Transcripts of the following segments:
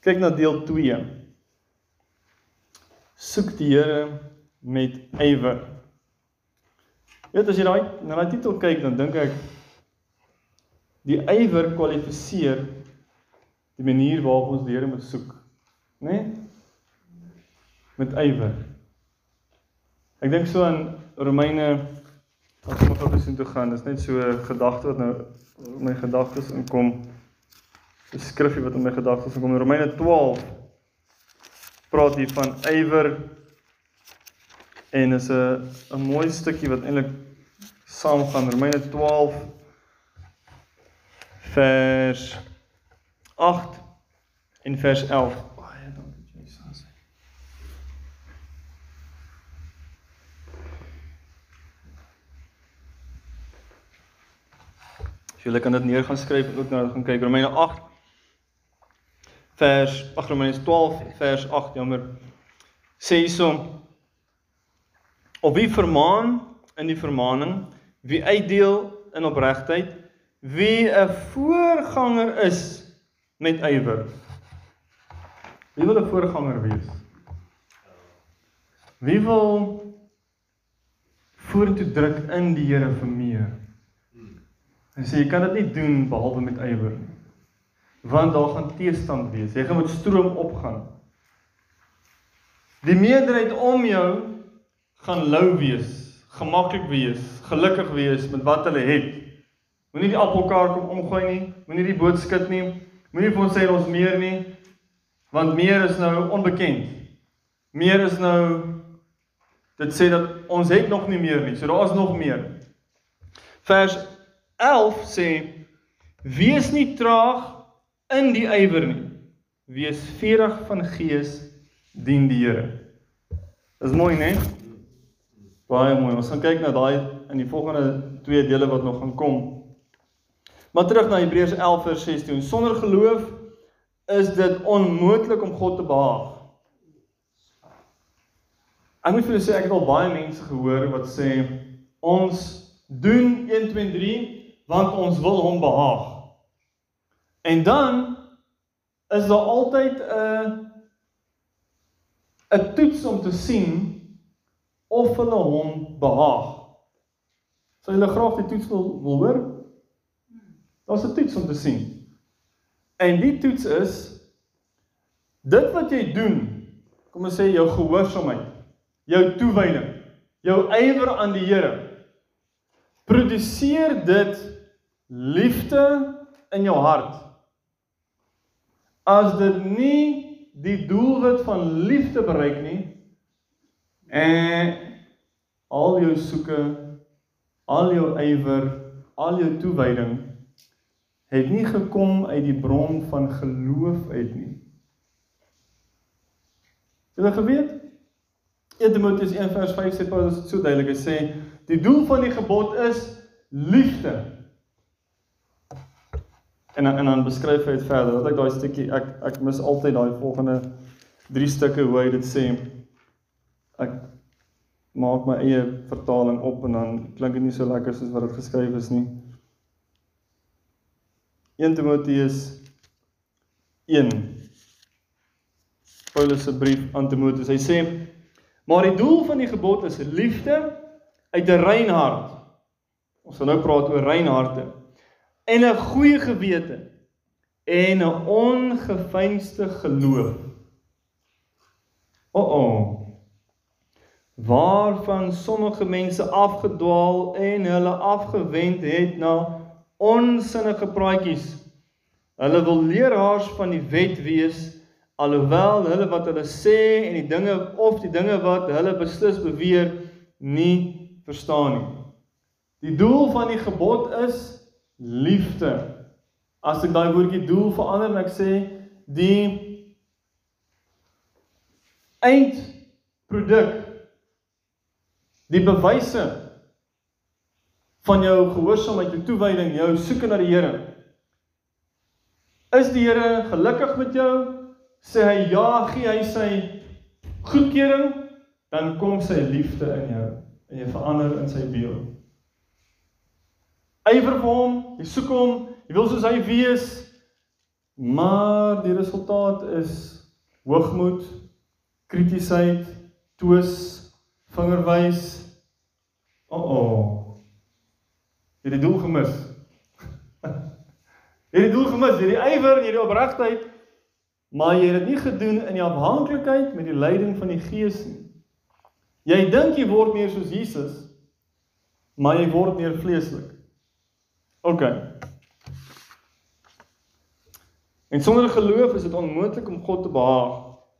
Kyk na deel 2. Soek die Here met ywer. Weet as jy daai na daai titel kyk dan dink ek die ywer kwalifiseer die manier waarop ons die Here moet soek, né? Nee? Met ywer. Ek dink so aan Romeine as ons gou gesien toe gaan, dis net so 'n gedagte wat nou my gedagtes inkom. 'n Skrifgie wat in my gedagtes inkom. Romeine 12 praat hier van ywer en is 'n 'n mooi stukkie wat eintlik saamgaan. Romeine 12 vers 8 en vers 11. Baie dankie Jesus. Julle kan dit neer gaan skryf en ook nou gaan kyk Romeine 8 vers ag Romeine 12 vers 8 jammer sê hierso op wie vermaan in die vermaaning wie uitdeel in opregtheid wie 'n voorganger is met ywer. Wie wil 'n voorganger wees? Wie wil vorentoe druk in die Here vir meer en sê jy kan dit nie doen behalwe met ywer nie want daar gaan teestand wees jy gaan met stroom opgaan die meerderheid om jou gaan lou wees gemaklik wees, gelukkig wees met wat hulle het. Moenie die appelkaart kom omgooi nie, moenie die boot skud nie. Moenie vir ons sê ons meer nie, want meer is nou onbekend. Meer is nou dit sê dat ons het nog nie meer nie, so daar is nog meer. Vers 11 sê wees nie traag in die ywer nie. Wees vurig van gees dien die Here. Dis mooi, né? Nee? Baie mooi. Ons gaan kyk na daai in die volgende twee dele wat nog gaan kom. Maar terug na Hebreërs 11 vers 16. Sonder geloof is dit onmoontlik om God te behaag. Ek moet vir julle sê ek het al baie mense gehoor wat sê ons doen 1 2 3 want ons wil hom behaag. En dan is daar altyd 'n 'n toets om te sien of hulle hom behaag. Sou julle graag die toets wil wil hoor? Daar's 'n toets om te sien. En die toets is dit wat jy doen. Kom ons sê jou gehoorsaamheid, jou toewyding, jou ywer aan die Here. Produseer dit liefde in jou hart. As dit nie die doelwit van liefde bereik nie, En al jou soeke, al jou ywer, al jou toewyding het nie gekom uit die bron van geloof uit nie. Het jy geweet? 1 Timoteus 1:5 sê Paulus dit so duidelik, hy sê die doel van die gebod is liefde. En dan, en dan beskryf hy dit verder. Wat ek daai stukkie ek ek mis altyd daai volgende drie stukke hoe hy dit sê ek maak my eie vertaling op en dan klink dit nie so lekker soos wat dit geskryf is nie. 1 Timoteus 1 Paulus se brief aan Timoteus. Hy sê: "Maar die doel van die gebod is liefde uit 'n rein hart." Ons gaan nou praat oor rein harte en 'n goeie gewete en 'n ongeveinsde geloof. O, oh, oh, waarvan sommige mense afgedwaal en hulle afgewend het na onsinnige praatjies. Hulle wil leraars van die wet wees alhoewel hulle wat hulle sê en die dinge of die dinge wat hulle beslis beweer nie verstaan nie. Die doel van die gebod is liefde. As ek daai woordjie doel verander en ek sê die eindproduk die bewyse van jou gehoorsaamheid en toewyding, jou soeke na die Here. Is die Here gelukkig met jou? Sê hy ja, gee hy sy goedkeuring, dan kom sy liefde in jou en jy verander in sy beeld. Ywer vir hom, jy soek hom, jy wil soos hy wees. Maar die resultaat is hoogmoed, kritisheid, twis, vingerwys. O, oh, oh. Jy het die doel gemis. jy het die doel gemis, jy het die ywer, jy het die opregtheid, maar jy het dit nie gedoen in die afhanklikheid met die leiding van die Gees nie. Jy dink jy word meer soos Jesus, maar jy word meer vleeslik. OK. En sonder geloof is dit onmoontlik om God te behaag.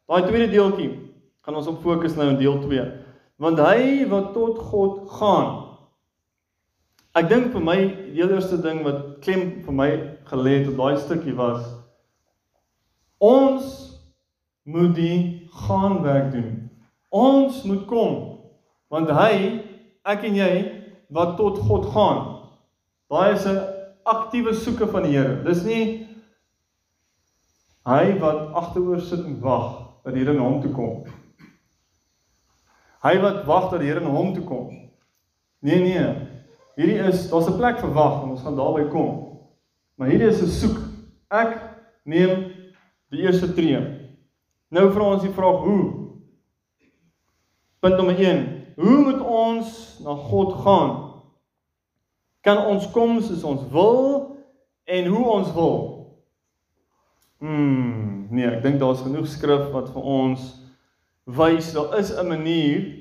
Daai tweede deeltjie gaan ons op fokus nou in deel 2. Want hy wat tot God gaan. Ek dink vir my die eerste ding wat klem vir my gelê het op daai stukkie was ons moet die gaan werk doen. Ons moet kom want hy ek en jy wat tot God gaan. Daai is 'n aktiewe soeke van die Here. Dis nie hy wat agteroor sit en wag dat die Here na hom toe kom. Hy wat wag dat die Here na hom toe kom. Nee nee. Hierdie is daar's 'n plek vir wag en ons gaan daarby kom. Maar hierdie is 'n soek. Ek neem die eerste tree. Nou vra ons die vraag hoe? Punt nommer 1. Hoe moet ons na God gaan? Kan ons kom soos ons wil en hoe ons wil? Hmm, nee, ek dink daar's genoeg skrif wat vir ons wys daar is 'n manier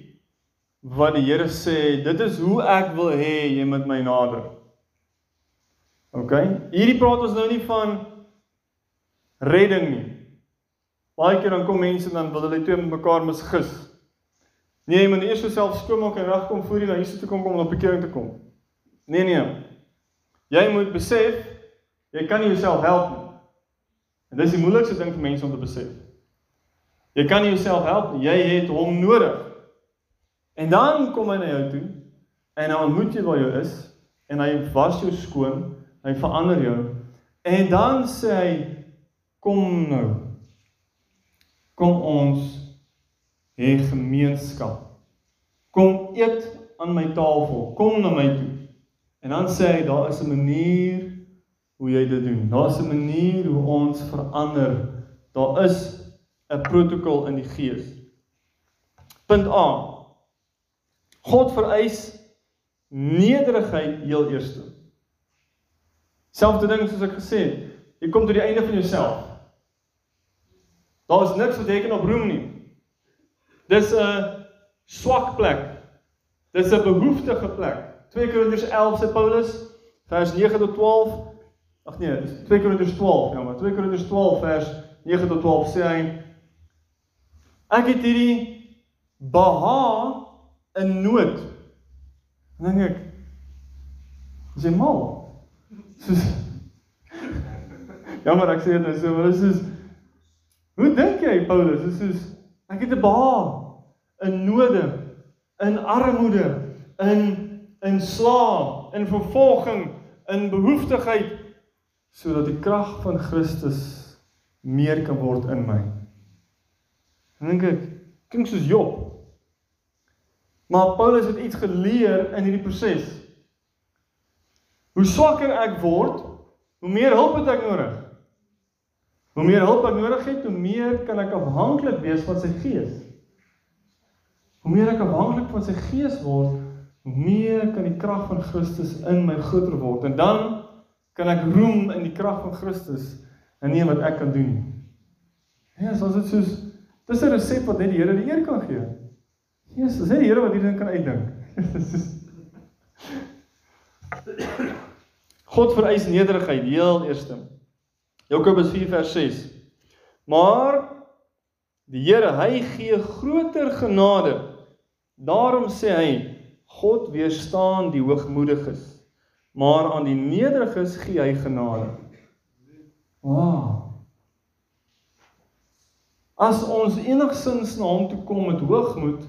wat die Here sê, dit is hoe ek wil hê jy moet my nader. OK? Hierdie praat ons nou nie van redding nie. Baie keer dan kom mense en dan wil hulle twee met mekaar misgis. Nee, jy moet eers jouself skoonmaak en regkom voor jy na Jesus toe kom om op bekering te kom. Nee nee. Jy moet besef jy kan nie jouself help nie. En dis die moeilikste ding vir mense om te besef. Jy kan nie jouself help nie. Jy het hom nodig. En dan kom hy na jou toe en hy ontmoet jy waar jy is en hy was jou skoon, hy verander jou. En dan sê hy kom nou. Kom ons hê gemeenskap. Kom eet aan my tafel. Kom na my toe. En dan sê hy daar is 'n manier hoe jy dit doen. Daar's 'n manier hoe ons verander. Daar is 'n protokol in die gees. Punt A. God vereis nederigheid heel eerste. Selfde ding soos ek gesê het, jy kom tot die einde van jouself. Daar is niks wat jy kan oproem nie. Dis 'n swak plek. Dis 'n behoeftige plek. 2 Korintiërs 11 sê Paulus vers 9 tot 12. Ag nee, dis 2 Korintiërs 12, ja, maar 2 Korintiërs 12 vers 9 tot 12 sê hy Ek het hierdie beha in nood. En dan dink ek is jy mal? Soos Jammer ek sê dit nou so, maar dit is Hoe dink jy Paulus? Dit is soos ek het 'n beha in node, in armoede, in in slaap, in vervolging, in behoeftigheid sodat die krag van Christus meer kan word in my. En dink ek, klink soos Job. Maar Paulus het iets geleer in hierdie proses. Hoe swakker ek word, hoe meer hulp het ek nodig. Hoe meer hulp ek nodig het, hoe meer kan ek afhanklik wees van sy gees. Hoe meer ek afhanklik van sy gees word, meer kan die krag van Christus in my groter word en dan kan ek roem in die krag van Christus en nie wat ek kan doen nie. Ja, soos dit soos dis 'n resep wat net die Here die eer kan gee. Jesus, net die Here wat hierdie ding kan uitdink. God vereis nederigheid heel eerste. Jakobus 4 vers 6. Maar die Here, hy gee groter genade. Daarom sê hy, God weerstaan die hoogmoediges, maar aan die nederiges gee hy genade. Wow. As ons enigsins na hom toe kom met hoogmoed,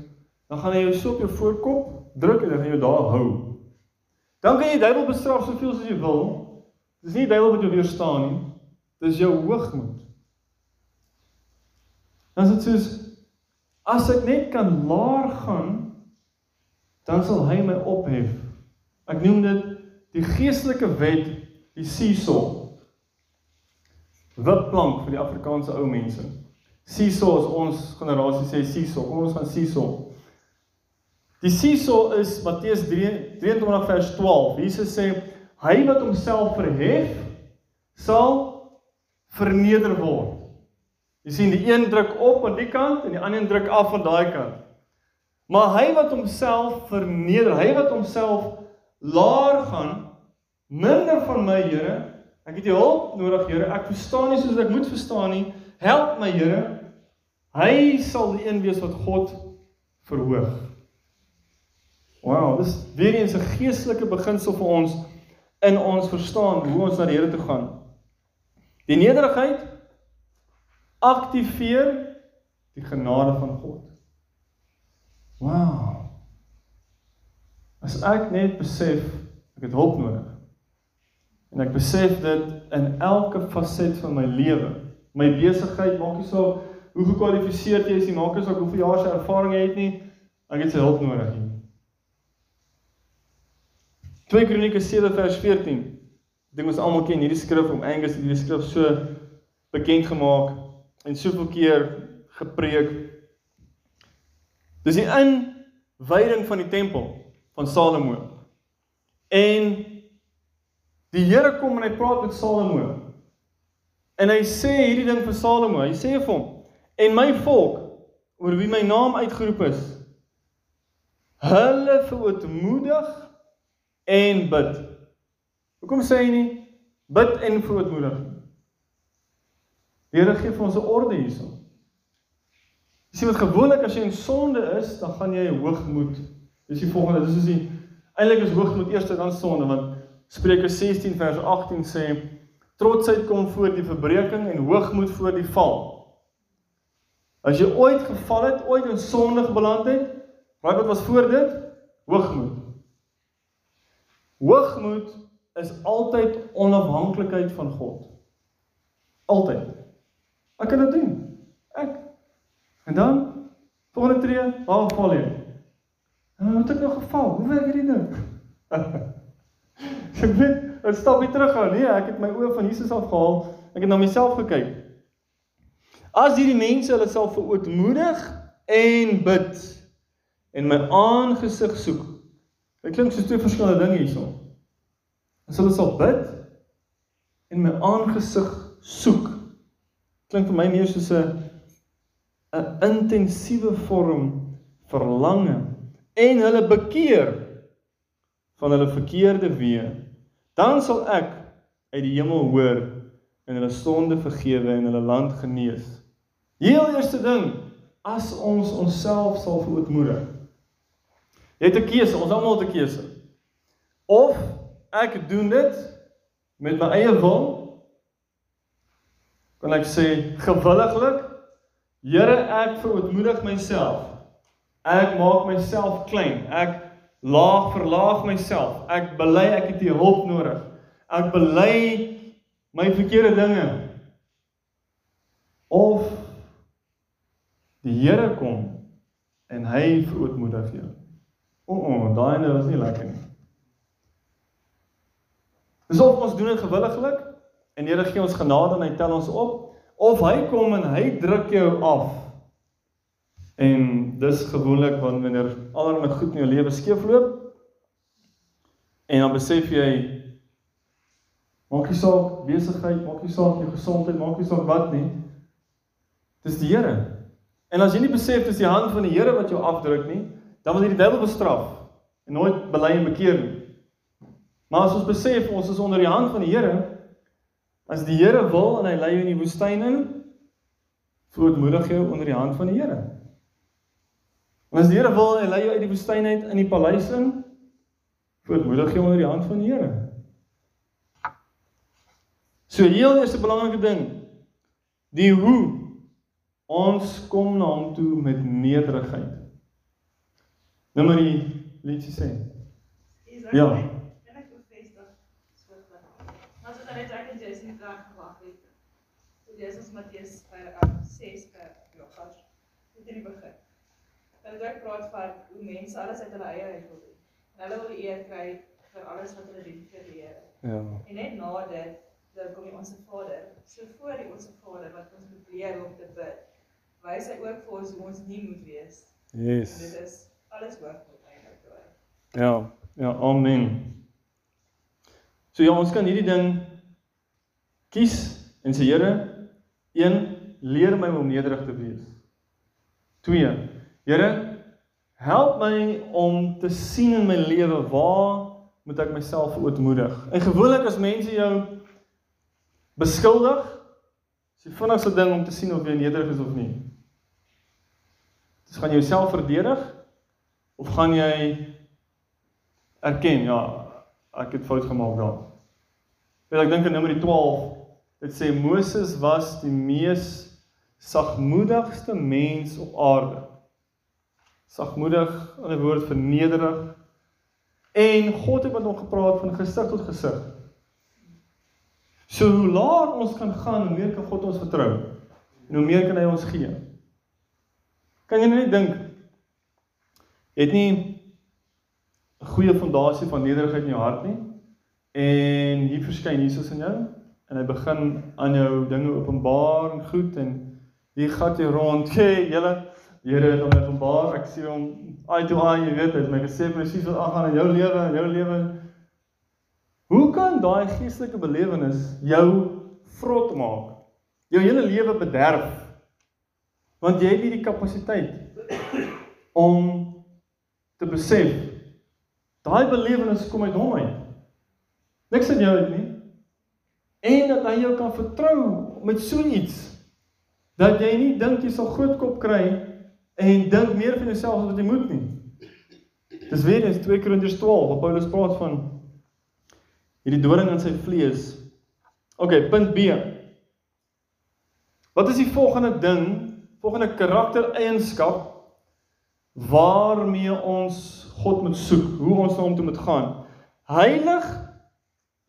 dan gaan hy jou so op jou voorkop druk en dan gaan jy daar hou. Dan kan jy die duiwel bestraf soveel soos jy wil. Dis nie die duiwel wat jou weerstaan nie. Dis jou hoogmoed. Dan is dit soos as ek net kan laer gaan, dan sal hy my ophef. Ek noem dit die geestelike wet, die seesaw. wipplank vir die Afrikaanse ou mense. Seesaw is ons generasie sê seesaw. Kom ons gaan seesaw. Die seesaw is Matteus 23 vers 12. Jesus sê hy wat homself verhef sal verneder word. Jy sien die een druk op aan die kant en die ander druk af aan daai kant. Maar hy wat homself verneder, hy wat homself laer gaan, minder van my Here, Ek het jou hulp nodig, Here. Ek verstaan nie soos ek moet verstaan nie. Help my, Here. Hy sal die een wees wat God verhoog. Wow, dis weer eens 'n geestelike beginsel vir ons in ons verstaan hoe ons na die Here toe gaan. Die nederigheid aktiveer die genade van God. Wow. As ek net besef ek het hulp nodig. En ek besef dit in elke faset van my lewe. My besigheid maak nie saak hoe gekwalifiseerd jy is nie, maak nie saak hoeveel jaar se ervaring jy het nie, ek het sy hulp nodig nie. 2 Kronieke 7 vers 14. Ek dink ons almal ken hierdie skrif om Angus hierdie skrif so bekend gemaak en soveel keer gepreek. Dis die inwyding van die tempel van Salomo. En Die Here kom en hy praat met Salomo. En hy sê hierdie ding vir Salomo. Hy sê vir hom: "En my volk oor wie my naam uitgeroep is, hulle verootmoedig en bid." Hoekom sê hy nie bid en verootmoedig? Die Here gee vir ons 'n orde hierso. Jy sien wat gewoonlik as jy in sonde is, dan gaan jy hoogmoed. Dis die volgende, dis is die eintlik is hoogmoed eers dan sonde want Spreuke 16 vers 18 sê trotsheid kom voor die verbreeking en hoogmoed voor die val. As jy ooit geval het, ooit in sonde beland het, wat was voor dit? Hoogmoed. Hoogmoed is altyd onafhanklikheid van God. Altyd. Ek kan dit doen. Ek. En dan volgende tree, waar val jy? En wat het ek nou geval? Hoe werk hierdie ding? ek weet, ek stap nie terug aan nie. Ek het my oë van Jesus afgehaal. Ek het na myself gekyk. As hierdie mense hulle self verootmoedig en bid en my aangesig soek. Dit klink soos twee verskillende dinge hierso. As hulle sal bid en my aangesig soek. Klink vir my meer soos 'n 'n intensiewe vorm verlange en hulle bekeer van hulle verkeerde weë, dan sal ek uit die hemel hoor en hulle sonde vergewe en hulle land genees. Heel eerste ding, as ons onsself sal verootmoedig. Jy het 'n keuse, ons almal het 'n keuse. Of ek doen dit met my eie wil, kan ek sê gewilliglik, Here, ek verootmoedig myself. Ek maak myself klein. Ek laag verlaag myself. Ek bely ek het U hulp nodig. Ek bely my verkeerde dinge. Of die Here kom en hy verootmoedig jou. O, oh, oh, daai nou is nie lekker nie. Dis of ons doen dit gewilliglik en Here gee ons genade en hy tel ons op of hy kom en hy druk jou af En dis gewoonlik wanneer allerlei goed in jou lewe skeefloop. En dan besef jy maak nie saak besigheid, maak nie saak jou gesondheid, maak nie saak wat nie. Dis die Here. En as jy nie besef dis die hand van die Here wat jou afdruk nie, dan wil jy die duiwel bestraf en nooit bely en bekeer nie. Maar as ons besef ons is onder die hand van die Here, as die Here wil en hy lei jou in die woestyn in, voetmoedig jou onder die hand van die Here. En as die Here wil, hy lei jou uit die woestyn uit in die paleis in. Voormoedig jou onder die hand van die Here. So heel eerste belangrike ding, die hoe ons kom na hom toe met nederigheid. Nommer 1, liedjie sê. Ja. Maar so dan het ek en Jason vraag gewag het. Dis ons Matteus 6 per ja, gas. Dit in die begin. Hulle dalk praat van hoe mense alles uit hulle eie uit wil doen. Hulle wil eer kry vir alles wat hulle doen vir die Here. Ja. En net na dit dan kom die Onse Vader. So voor die Onse Vader wat ons moet leer om te bid, wys hy ook vir ons hoe ons nie moet wees. Yes. En dit is alles hoofpunt eintlik daai. Ja, ja, amen. So ja, ons kan hierdie ding kies en sê Here, 1 leer my om nederig te wees. 2. Here, help my om te sien in my lewe waar moet ek myself ootmoedig. En gewoonlik as mense jou beskuldig, is die vinnigste ding om te sien of jy nederig is of nie. Dis gaan jy jouself verdedig of gaan jy erken ja, ek het fout gemaak daar. Weet ek dink in Numeri 12, dit sê Moses was die mees sagmoedigste mens op aarde. Sagmoedig, in 'n woord vernederig. En God het met hom gepraat van gesig tot gesig. So hoe laer ons kan gaan, hoe meer kan God ons vertrou. En hoe meer kan hy ons gee. Kan jy net dink jy het nie 'n goeie fondasie van nederigheid in jou hart nie en hier verskyn Jesus in jou en hy begin aan jou dinge openbaar en goed en hier gaan jy rond. Hey, julle Here het hom openbaar. Ek sien hom eye to eye, jy weet, hy het my gesê presies wat aangaan in jou lewe en jou lewe. Hoe kan daai geestelike belewenis jou vrot maak? Jou hele lewe bederf. Want jy het nie die kapasiteit om te besef daai belewenis kom uit hom uit. Niks in jou uit nie. En dat hy jou kan vertrou met so iets dat jy nie dink jy sal groot kop kry en dink meer van jouself as wat jy moet nie. Dis weer eens 2 Korintiërs 12 waar Paulus praat van hierdie doring in sy vlees. OK, punt B. Wat is die volgende ding, volgende karaktereienskap waarmee ons God moet soek, hoe ons na hom toe moet gaan? Heilig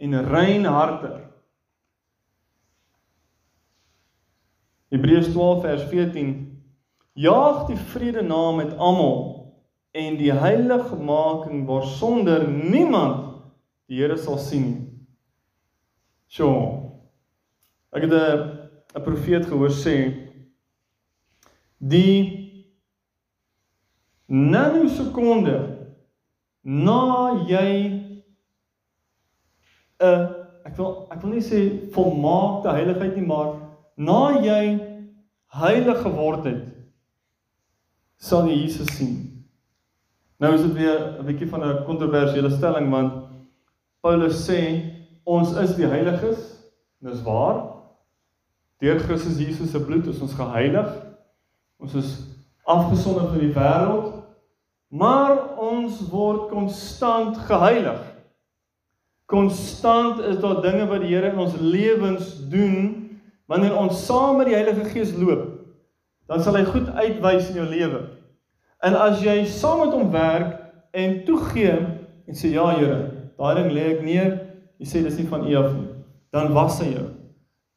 en rein harte. Hebreërs 12 vers 14 Jaag die vrede na met almal en die heiligmaking waarsonder niemand die Here sal sien nie. So. Ek het 'n profeet gehoor sê die nanosekonde na jy 'n ek wil ek wil nie sê volmaakte heiligheid nie, maar na jy heilig geword het sal jy Jesus sien. Nou is dit weer 'n bietjie van 'n kontroversiële stelling want Paulus sê ons is die heiliges. Dis waar. Deur Christus Jesus se bloed is ons geheilig. Ons is afgesonder van die wêreld, maar ons word konstant geheilig. Konstant is daar dinge wat die Here in ons lewens doen wanneer ons saam met die Heilige Gees loop dan sal hy goed uitwys in jou lewe. En as jy saam met hom werk en toegee en sê ja Here, daai ding lê ek neer, jy sê dis nie van U af nie, dan was hy jou.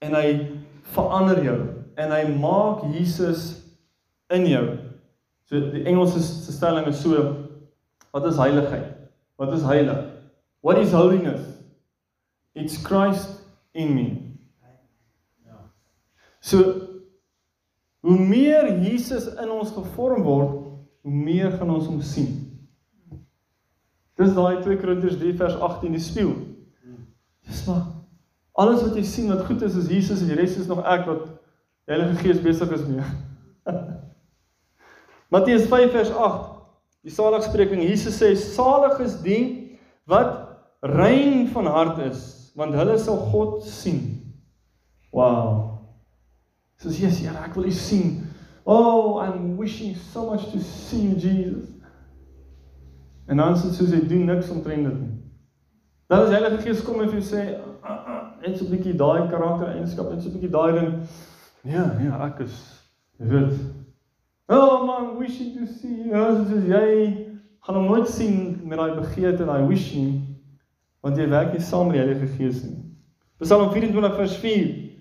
En hy verander jou en hy maak Jesus in jou. So die Engelse stelling is so wat is heiligheid? Wat is heilig? What is holiness? It's Christ in me. So Hoe meer Jesus in ons gevorm word, hoe meer gaan ons hom sien. Dis daai 2 Korintiërs 3 vers 18 die spieël. Dis maar alles wat jy sien wat goed is is Jesus en die res is nog ek wat die Heilige Gees besig is mee. Matteus 5 vers 8. Die saligspreking Jesus sê salig is die wat rein van hart is want hulle sal God sien. Wow. Soos yes, Here, ek wil U sien. Oh, I'm wishing so much to see you, Jesus. En dan sê hy doen niks omtrent dit nie. Dan as Heilige Gees kom en vir sê, ah, ah, net so 'n bietjie daai karaktereienskap, net so 'n bietjie daai ding. Ja, ja, ek is weet. Oh man, wishing to see you. Ja, soos jy gaan hom nooit sien met daai begeerte en daai wishing want jy werk nie saam met die Heilige Gees nie. Psalm 24 vers 4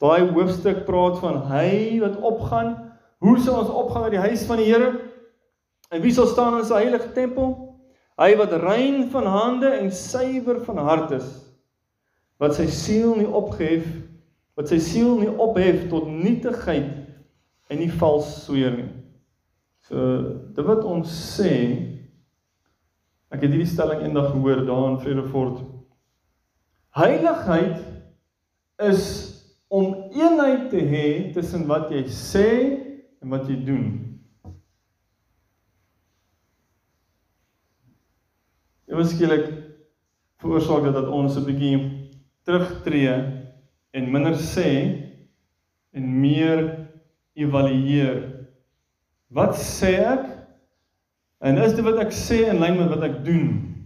Daai hoofstuk praat van hy wat opgaan. Hoe sal ons opgaan na die huis van die Here? En wie sal staan in sy heilige tempel? Hy wat rein van hande en suiwer van hart is. wat sy siel nie opgehef wat sy siel nie ophef tot nietigheid en nie vals sweer nie. So dit wat ons sê ek het hierdie stelling eendag gehoor daar in Vredefort. Heiligheid is eenheid te hê tussen wat jy sê en wat jy doen. Eweskielik veroorsaak dit dat ons 'n bietjie terugtreë en minder sê en meer evalueer. Wat sê ek? En is dit wat ek sê in lyn met wat ek doen?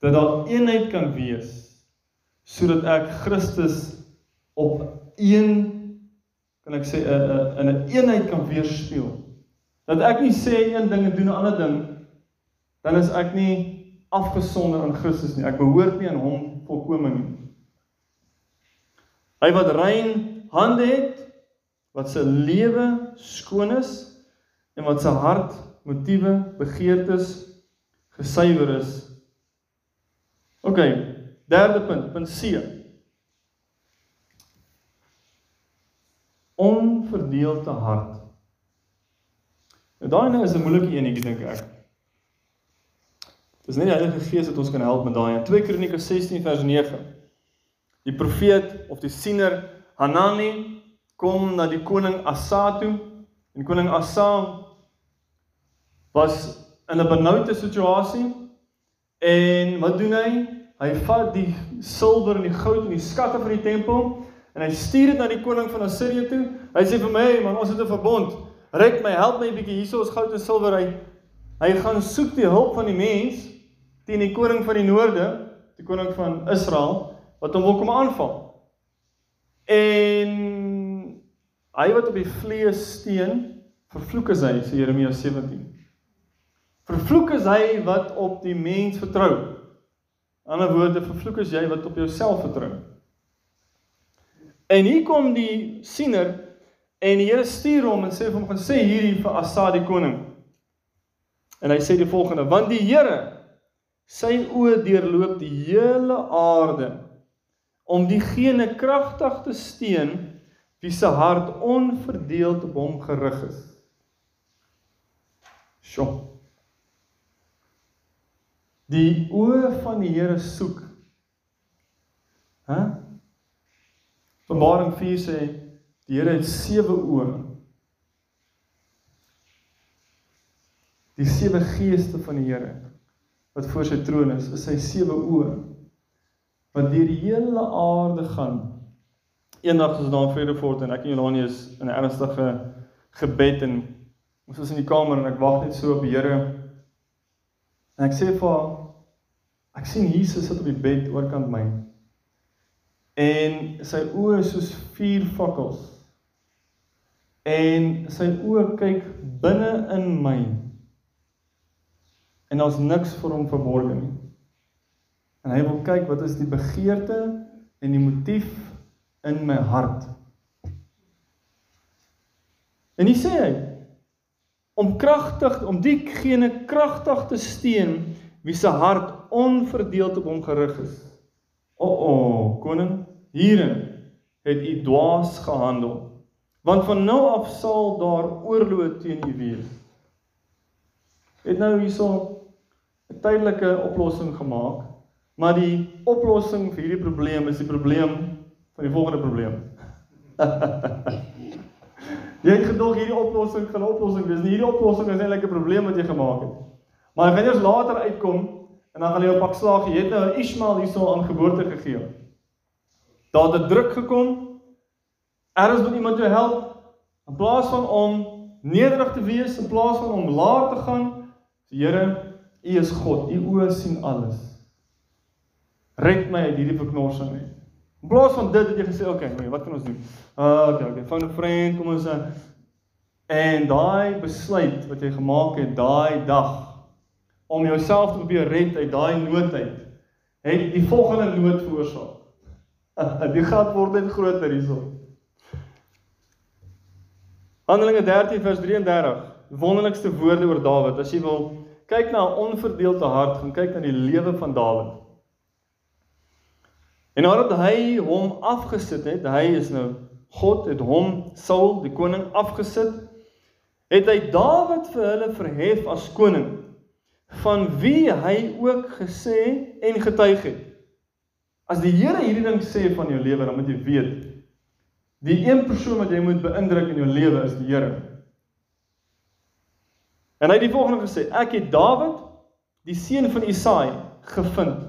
Dat daar eenheid kan wees sodat ek Christus op een kan ek sê 'n 'n 'n een eenheid kan weerspieël. Dat ek nie sê een ding en doen 'n ander ding dan is ek nie afgesonder aan Christus nie. Ek behoort nie aan hom volkome nie. Hy wat rein hande het, wat sy lewe skoon is en wat sy hart, motiewe, begeertes gesuiwer is. OK, derde punt, punt C. Onverdeelde hart. Nou daai nou is 'n moeilike een, ek dink ek. Dis net die Heilige Gees wat ons kan help met daai. In 2 Kronieke 16 vers 9 Die profeet of die siener Hanani kom na die koning Asa toe en koning Asa was in 'n benoude situasie en wat doen hy? Hy vat die silwer en die goud en die skatte van die tempel en hy stuur dit na die koning van Assirië toe. Hy sê vir my, man, ons het 'n verbond. Red my, help my 'n bietjie hierso ons goud en silwer hy. Hy gaan soek die hulp van die mens teen die koning van die noorde, die koning van Israel wat hom wil kom aanval. En hy wat op die vlees steen, vervloek is hy, sê Jeremia 17. Vervloek is hy wat op die mens vertrou. In ander woorde, vervloek is jy wat op jouself vertrou. En hier kom die siener en die Here stuur hom en sê vir hom gaan sê hierdie vir Asa die koning. En hy sê die volgende: Want die Here sy oë deurloop die hele aarde om diegene kragtig te steun wie se hart onverdeeld op hom gerig is. Sjoe. Die oë van die Here soek. Hæ? Openbaring 4 sê die Here het sewe oë. Die sewe geeste van die Here wat voor sy troon is, is sy sewe oë wat deur die hele aarde gaan. Eendag as ons daar in Vredefort en ek en Jolani is in 'n ernstige gebed en ons is in die kamer en ek wag net so op die Here. En ek sê vir haar ek sien Jesus sit op die bed oorkant my. En sy oë is soos vuur fakkels. En sy oë kyk binne in my. En daar's niks vir hom verborge nie. En hy wil kyk wat is die begeerte en die motief in my hart. En hy sê hy om kragtig om diegene kragtig te steun wie se hart onverdeeld op hom gerig is. O, oh, o, oh, koning, hierin het u dwaas gehandel. Want van nou af sal daar oorlog teen u wees. Het nou hierso 'n tydelike oplossing gemaak Maar die oplossing vir hierdie probleem is die probleem van die volgende probleem. jy het gedog hierdie oplossing gaan 'n oplossing wees. Hierdie oplossing is eintlik 'n probleem wat jy gemaak het. Maar jy later uitkom en dan gaan jy op pak slaag, jy het nou Ismael hierso aan geboorte gegee. Daar het 'n druk gekom. Eers moet iemand jou help in plaas van om nederig te wees, in plaas van om laag te gaan. Die Here, U is God. U oë sien alles red my uit hierdie verknorsing uit. In plaas van dit het jy gesê, okay, nee, wat kan ons doen? Uh, okay, okay, phone a friend, kom ons uh, en daai besluit wat jy gemaak het daai dag om jouself te probeer red uit daai nood uit, het die volgende nood veroorsaak. die gat word net groter hierso. Handelinge 13 vers 33. Wonderlikste woorde oor Dawid. As jy wil kyk na 'n onverdeelde hart, gaan kyk na die lewe van Dawid. En nadat hy hom afgesit het, hy is nou God het hom Saul die koning afgesit, het hy Dawid vir hulle verhef as koning van wie hy ook gesê en getuig het. As die Here hierdie ding sê van jou lewe, dan moet jy weet die een persoon wat jy moet beïndruk in jou lewe is die Here. En hy het die volgende gesê: Ek het Dawid, die seun van Isaai, gevind,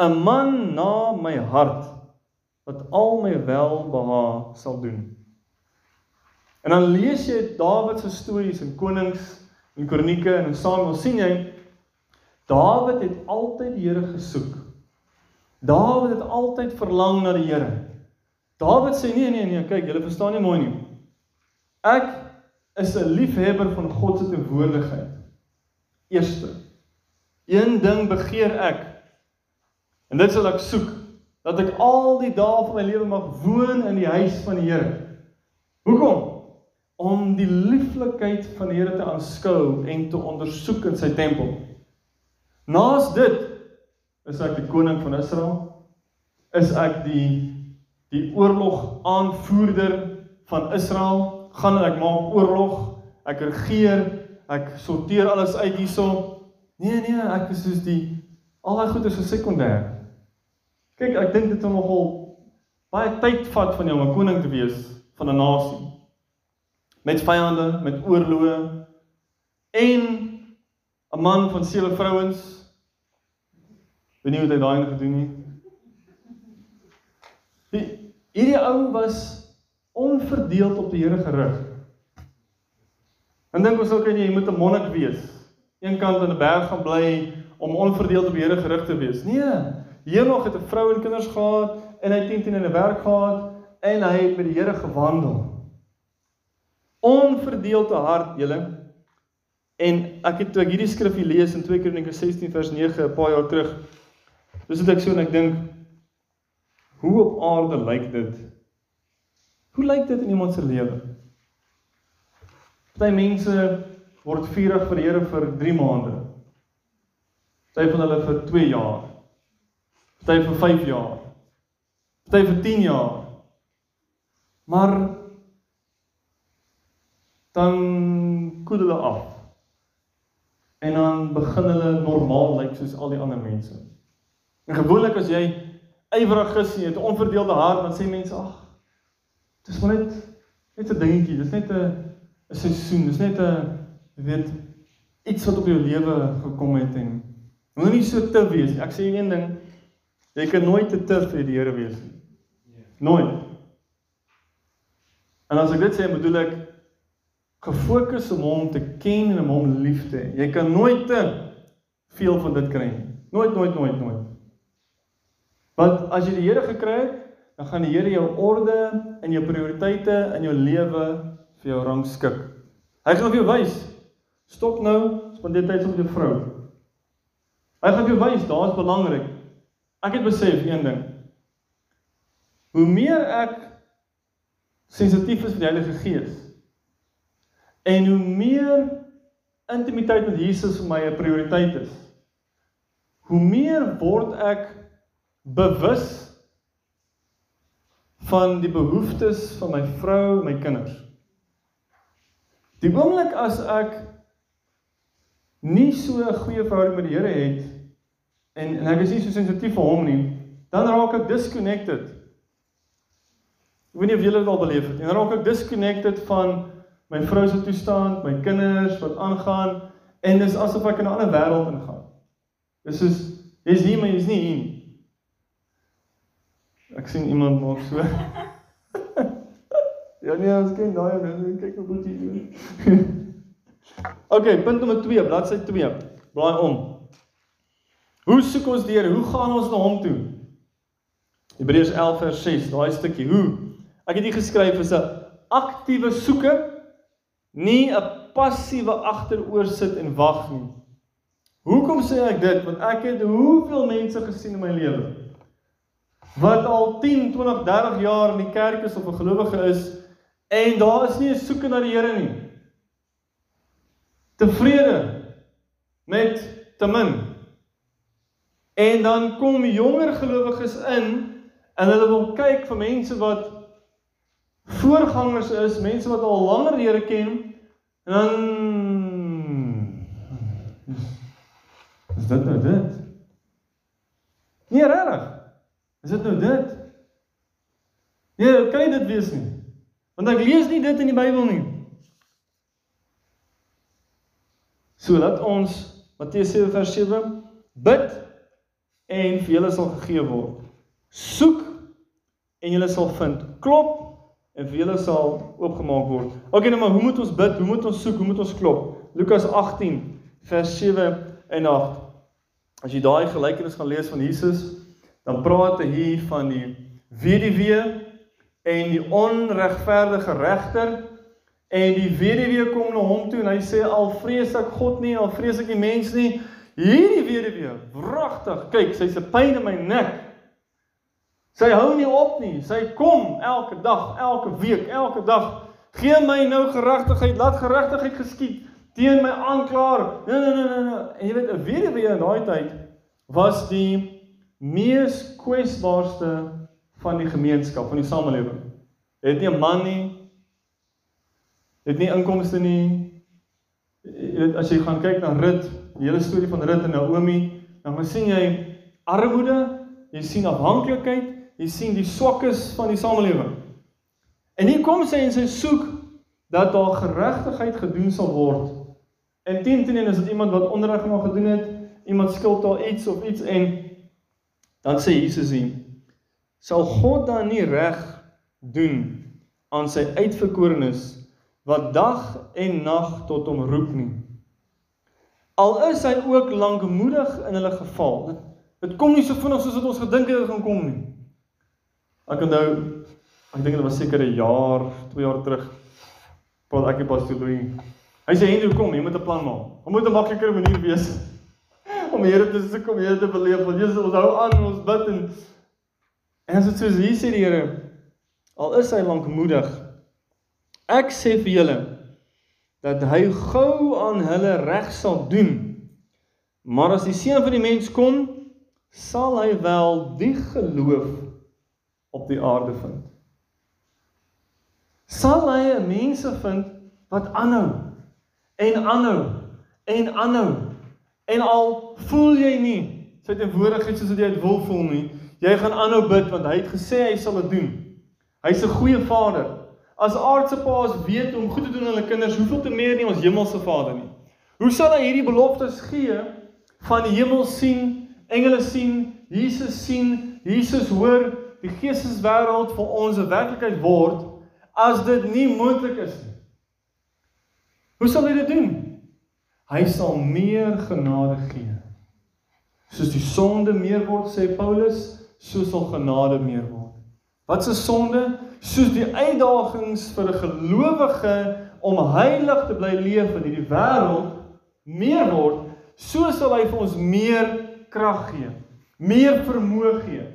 'n man na my hart wat al my welbehaag sal doen. En dan lees jy Dawid se stories in Konings en Kronieke en in Samuel sien jy Dawid het altyd die Here gesoek. Dawid het altyd verlang na die Here. Dawid sê nee nee nee, kyk, julle verstaan nie mooi nie. Ek is 'n liefhebber van God se teenwoordigheid. Eerste. Een ding begeer ek. En dit sal ek soek dat ek al die dae van my lewe mag woon in die huis van die Here. Hoekom? Om die lieflikheid van die Here te aanskou en te ondersoek in sy tempel. Naas dit is ek die koning van Israel. Is ek die die oorlog aanvoerder van Israel gaan ek maak oorlog, ek regeer, ek sorteer alles uit hierso. Nee nee, ek is soos die al daai goeie so sekondêr. Kyk, ek dink dit sal nogal baie tyd vat van jou om 'n koning te wees van 'n nasie. Met vyande, met oorloë en 'n man van sewe vrouens. Weet nie wat hy daai gedoen nie. Die hierdie ou was onverdeeld op die Here gerig. En dink ons ook jy moet 'n monnik wees. Eenkant in 'n berg gaan bly om onverdeeld op die Here gerig te wees. Nee, Henog het 'n vrou en kinders gehad en hy het teen in 'n werk gehad en hy het met die Here gewandel. Onverdeelde hart, julle. En ek het toe ek hierdie skrifgie lees in 2 Kronieke 16 vers 9 'n paar jaar terug. Dis dit ek so en ek dink hoe op aarde lyk dit Hoe lyk dit in iemand se lewe? Party mense word vurig vir die Here vir 3 maande. Party van hulle vir 2 jaar. Party vir 5 jaar. Party vir 10 jaar. Maar dan koel hulle af. En dan begin hulle normaal lyk soos al die ander mense. En gewoonlik as jy ywerig is en jy het 'n onverdeelde hart, dan sê mense, "Ag, Dis maar net net 'n dingetjie, dis net 'n 'n seisoen, dis net 'n weet iets wat op jou lewe gekom het en moenie nie so te wees. Ek sê een ding, jy kan nooit te te vir die Here wees nie. Nooit. En as ek dit sê, bedoel ek gefokus om hom te ken en om hom lief te hê. Jy kan nooit te veel van dit kry nie. Nooit, nooit, nooit, nooit. Want as jy die Here gekry het, dan gaan die Here jou orde en jou prioriteite in jou lewe vir jou rangskik. Hy gaan vir jou wys. Stop nou, spandeer tyd met jou vrou. Hy gaan vir jou wys, daar's belangrik. Ek het besef een ding. Hoe meer ek sensitief is vir die Heilige Gees en hoe meer intimiteit met Jesus vir my 'n prioriteit is, hoe meer word ek bewus van die behoeftes van my vrou en my kinders. Die oomblik as ek nie so 'n goeie verhouding met die Here het en en ek is nie so sensitief vir hom nie, dan raak ek disconnected. Ek weet nie of julle dit al beleef het nie. Dan raak ek disconnected van my vrou se toestand, my kinders wat aangaan en dis asof ek in 'n ander wêreld ingaan. Dis soos jy's maar jy's nie hier nie. Ek sien iemand maak so. ja nee, ons kyk daai en kyk hoe goed jy doen. okay, punt nommer 2, bladsy 2. Blaai om. Hoe soek ons die Here? Hoe gaan ons na hom toe? Hebreërs 11 vers 6, daai stukkie. Hoe? Ek het hier geskryf is 'n aktiewe soeke, nie 'n passiewe agteroor sit en wag nie. Hoekom sê ek dit? Want ek het hoeveel mense gesien in my lewe wat al 10, 20, 30 jaar in die kerk is of 'n gelowige is en daar is nie 'n soeke na die Here nie. Tevrede met te min. En dan kom jonger gelowiges in En hulle wil kyk vir mense wat voorgangers is, mense wat al langer die Here ken en dan Is dit nou dit? Nee, regtig. Is dit nou dit? Nee, dit kan nie dit wees nie. Want ek lees nie dit in die Bybel nie. So laat ons Matteus 7 vers 7 bid en vir julle sal gegee word. Soek en julle sal vind. Klop en vir julle sal oopgemaak word. OK, nou maar hoe moet ons bid? Hoe moet ons soek? Hoe moet ons klop? Lukas 18 vers 7 en 8. As jy daai gelykenis gaan lees van Jesus, dan praat hy hier van die weduwee en die onregverdige regter en die weduwee kom na hom toe en hy sê al vrees ek God nie, al vrees ek die mens nie, hierdie weduwee, wragtig, kyk, sy's 'n pyn in my nek. Sy hou nie op nie. Sy kom elke dag, elke week, elke dag. Gee my nou geregtigheid, laat geregtigheid geskied teen my aanklaer. Nee nee nee nee. nee. En jy weet 'n weduwee in daai tyd was die mees kwesbaarste van die gemeenskap, van die samelewing. Het nie 'n man nie. Het nie inkomste nie. Jy weet as jy gaan kyk na Rut, die hele storie van Rut en Naomi, dan sien jy armoede, jy sien afhanklikheid, jy sien die swakkes van die samelewing. En hier kom sy en sy soek dat daar geregtigheid gedoen sal word En teen teen is dit iemand wat onderrig nog gedoen het, iemand skuld al iets of iets en dan sê Jesus hier, sal God dan nie reg doen aan sy uitverkorenes wat dag en nag tot hom roep nie. Al is hy ook lankmoedig in hulle geval. Dit, dit kom nie so vinnig soos wat ons gedink het dit gaan kom nie. Ek onthou ek dink dit was seker 'n jaar, 2 jaar terug. Paul ek het pas toe doen Hy sê Hendrik kom, jy moet 'n plan maak. Hom moet 'n makliker manier wees om Here te soek om Here te beleef. Want Jesus ons hou aan en ons bid en en as dit soos hier sê die Here al is hy lankmoedig. Ek sê vir julle dat hy gou aan hulle reg sal doen. Maar as die seun van die mens kom, sal hy wel die geloof op die aarde vind. Sal hy mense vind wat aanhou en aanhou en aanhou. En al voel jy nie sy teenwoordigheid soos wat jy dit wil voel nie, jy gaan aanhou bid want hy het gesê hy sal dit doen. Hy's 'n goeie Vader. As aardse paas weet om goed te doen aan hulle kinders, hoeveel te meer nie ons hemelse Vader nie. Hoe sal hy hierdie beloftes gee van die hemel sien, engele sien, Jesus sien, Jesus hoor, die geesteswêreld vir ons 'n werklikheid word as dit nie moontlik is nie? Hoe sal hy dit doen? Hy sal meer genade gee. Soos die sonde meer word, sê Paulus, so sal genade meer word. Wat 'n sonde? Soos die uitdagings vir 'n gelowige om heilig te bly leef in hierdie wêreld meer word, so sal hy vir ons meer krag gee, meer vermoë gee.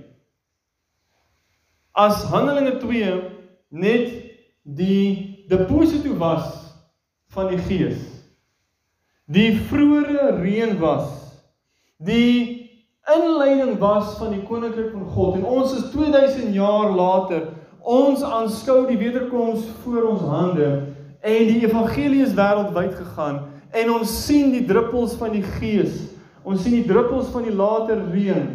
As Handelinge 2 net die deposito was van die Gees. Die vroeëre reën was. Die inleiding was van die koninkryk van God. En ons is 2000 jaar later. Ons aanskou die wederkoms voor ons hande. En die evangelie is wêreldwyd gegaan. En ons sien die druppels van die gees. Ons sien die druppels van die later reën.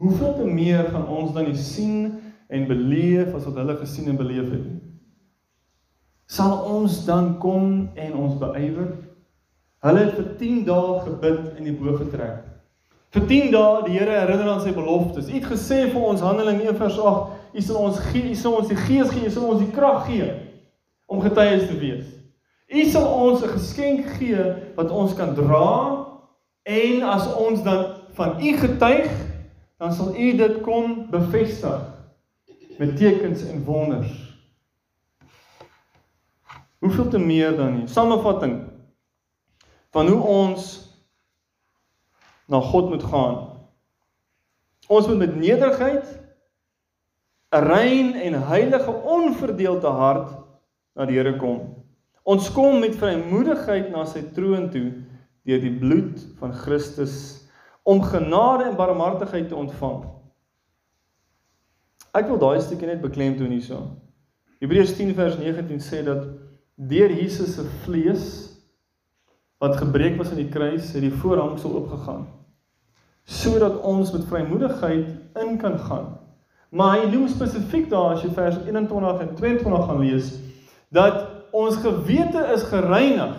Hoeveel te meer gaan ons dan die sien en beleef as wat hulle gesien en beleef het sal ons dan kom en ons beywer? Hulle het vir 10 dae gebid en die bo getrek. Vir 10 dae die Here herinner aan sy beloftes. U het gesê vir ons Handelinge 1:8, u sal ons gee, u sal ons die gees gee, u sal ons die krag gee om getuies te wees. U sal ons 'n geskenk gee wat ons kan dra en as ons dan van u getuig, dan sal u dit kom bevestig met tekens en wonders. Hoeveel te meer dan nie? Samevatting van hoe ons na God moet gaan. Ons moet met nederigheid 'n rein en heilige onverdeelde hart na die Here kom. Ons kom met vrymoedigheid na sy troon toe deur die bloed van Christus om genade en barmhartigheid te ontvang. Ek wil daai stukkie net beklemtoon hierso. Hebreërs 10 vers 19 sê dat deur Jesus se vlees wat gebreek was aan die kruis, het die voorhangsel oopgegaan sodat ons met vrymoedigheid in kan gaan. Maar hy noem spesifiek daar as jy vers 21 en 22 gaan lees dat ons gewete is gereinig.